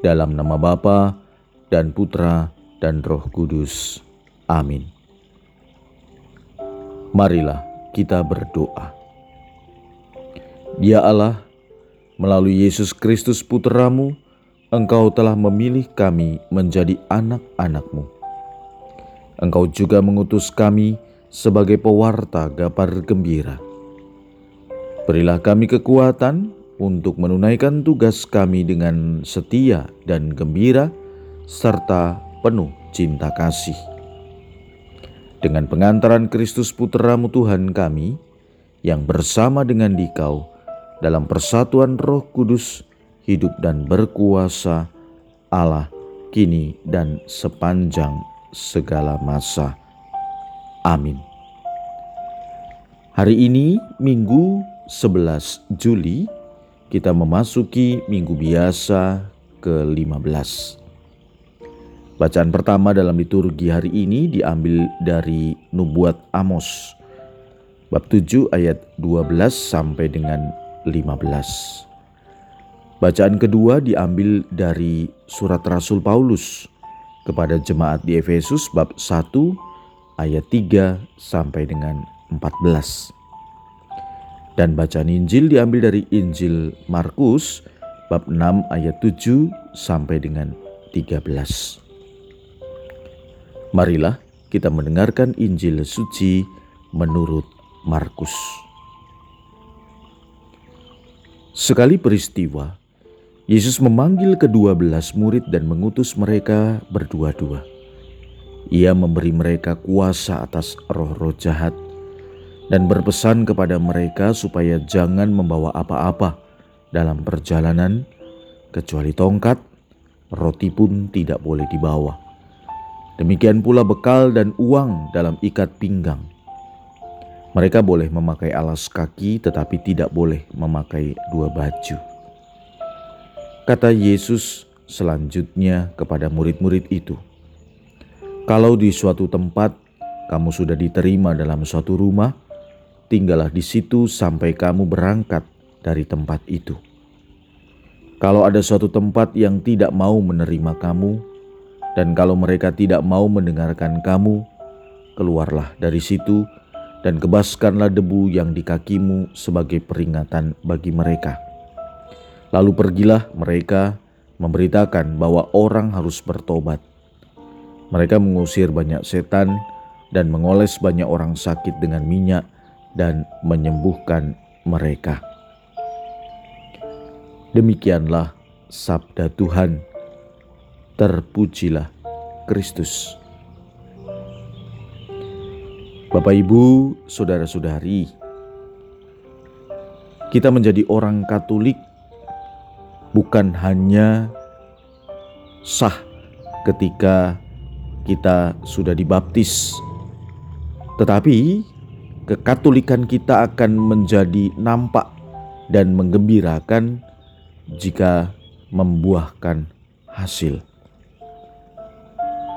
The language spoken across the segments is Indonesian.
dalam nama Bapa dan Putra dan Roh Kudus. Amin. Marilah kita berdoa. Ya Allah, melalui Yesus Kristus Putramu, Engkau telah memilih kami menjadi anak-anakmu. Engkau juga mengutus kami sebagai pewarta kabar gembira. Berilah kami kekuatan untuk menunaikan tugas kami dengan setia dan gembira, serta penuh cinta kasih. Dengan pengantaran Kristus Putramu Tuhan kami, yang bersama dengan dikau dalam persatuan roh kudus, hidup dan berkuasa Allah kini dan sepanjang segala masa. Amin. Hari ini Minggu 11 Juli kita memasuki minggu biasa ke-15. Bacaan pertama dalam liturgi hari ini diambil dari Nubuat Amos, bab 7 ayat 12 sampai dengan 15. Bacaan kedua diambil dari surat Rasul Paulus kepada jemaat di Efesus bab 1 ayat 3 sampai dengan 14. Dan bacaan Injil diambil dari Injil Markus bab 6 ayat 7 sampai dengan 13. Marilah kita mendengarkan Injil suci menurut Markus. Sekali peristiwa, Yesus memanggil kedua belas murid dan mengutus mereka berdua-dua. Ia memberi mereka kuasa atas roh-roh jahat dan berpesan kepada mereka supaya jangan membawa apa-apa dalam perjalanan, kecuali tongkat, roti pun tidak boleh dibawa. Demikian pula bekal dan uang dalam ikat pinggang. Mereka boleh memakai alas kaki, tetapi tidak boleh memakai dua baju. Kata Yesus selanjutnya kepada murid-murid itu, "Kalau di suatu tempat kamu sudah diterima dalam suatu rumah, tinggallah di situ sampai kamu berangkat dari tempat itu. Kalau ada suatu tempat yang tidak mau menerima kamu, dan kalau mereka tidak mau mendengarkan kamu, keluarlah dari situ dan kebaskanlah debu yang di kakimu sebagai peringatan bagi mereka. Lalu pergilah mereka memberitakan bahwa orang harus bertobat. Mereka mengusir banyak setan dan mengoles banyak orang sakit dengan minyak dan menyembuhkan mereka. Demikianlah sabda Tuhan. Terpujilah Kristus. Bapak, ibu, saudara-saudari, kita menjadi orang Katolik bukan hanya sah ketika kita sudah dibaptis, tetapi kekatolikan kita akan menjadi nampak dan menggembirakan jika membuahkan hasil.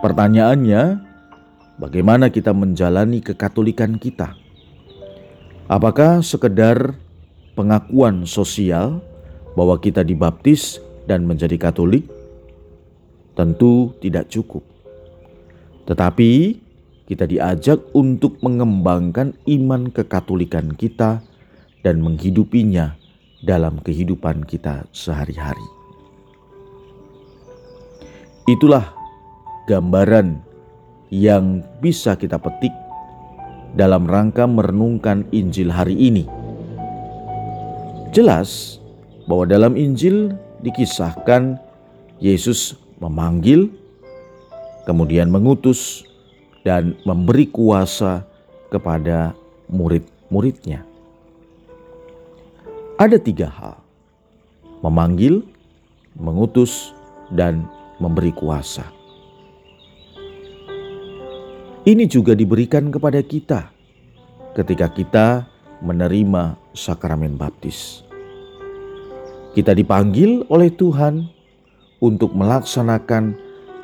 Pertanyaannya, bagaimana kita menjalani kekatolikan kita? Apakah sekedar pengakuan sosial bahwa kita dibaptis dan menjadi Katolik? Tentu tidak cukup. Tetapi kita diajak untuk mengembangkan iman kekatolikan kita dan menghidupinya dalam kehidupan kita sehari-hari. Itulah gambaran yang bisa kita petik dalam rangka merenungkan Injil hari ini. Jelas bahwa dalam Injil dikisahkan Yesus memanggil, kemudian mengutus, dan memberi kuasa kepada murid-muridnya. Ada tiga hal: memanggil, mengutus, dan memberi kuasa. Ini juga diberikan kepada kita ketika kita menerima sakramen baptis. Kita dipanggil oleh Tuhan untuk melaksanakan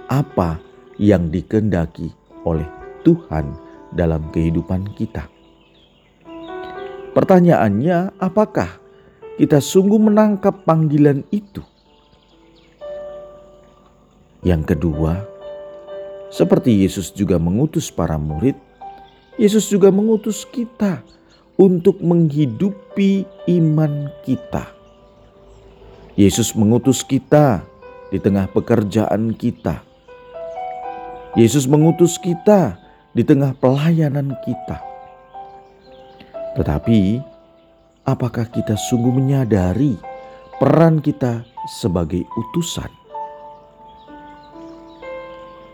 apa yang dikendaki oleh Tuhan dalam kehidupan kita. Pertanyaannya, apakah kita sungguh menangkap panggilan itu? Yang kedua, seperti Yesus juga mengutus para murid, Yesus juga mengutus kita untuk menghidupi iman kita. Yesus mengutus kita di tengah pekerjaan kita. Yesus mengutus kita di tengah pelayanan kita. Tetapi, apakah kita sungguh menyadari peran kita sebagai utusan?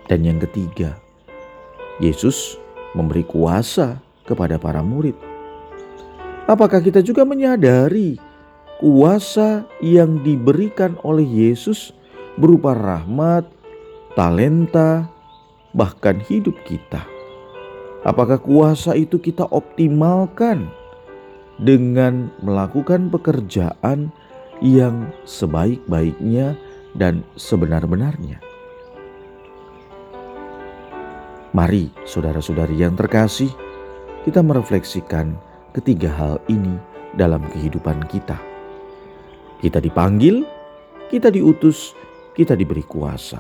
Dan yang ketiga, Yesus memberi kuasa kepada para murid. Apakah kita juga menyadari kuasa yang diberikan oleh Yesus berupa rahmat, talenta, bahkan hidup kita. Apakah kuasa itu kita optimalkan dengan melakukan pekerjaan yang sebaik-baiknya dan sebenar-benarnya? Mari, saudara-saudari yang terkasih, kita merefleksikan ketiga hal ini dalam kehidupan kita. Kita dipanggil, kita diutus, kita diberi kuasa.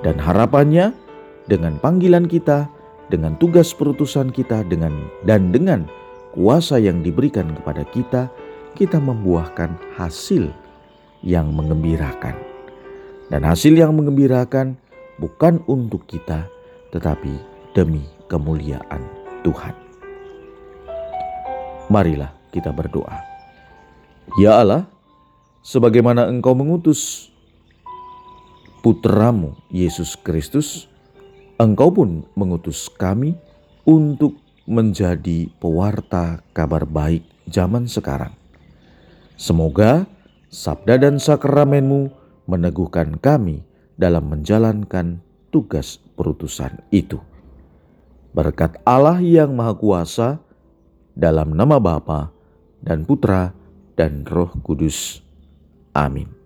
Dan harapannya dengan panggilan kita, dengan tugas perutusan kita dengan dan dengan kuasa yang diberikan kepada kita, kita membuahkan hasil yang mengembirakan. Dan hasil yang mengembirakan bukan untuk kita, tetapi demi kemuliaan Tuhan. Marilah kita berdoa. Ya Allah, sebagaimana Engkau mengutus putramu Yesus Kristus, Engkau pun mengutus kami untuk menjadi pewarta kabar baik zaman sekarang. Semoga sabda dan sakramenmu meneguhkan kami dalam menjalankan tugas perutusan itu. Berkat Allah yang Maha Kuasa, dalam nama Bapa dan Putra dan Roh Kudus. Amin.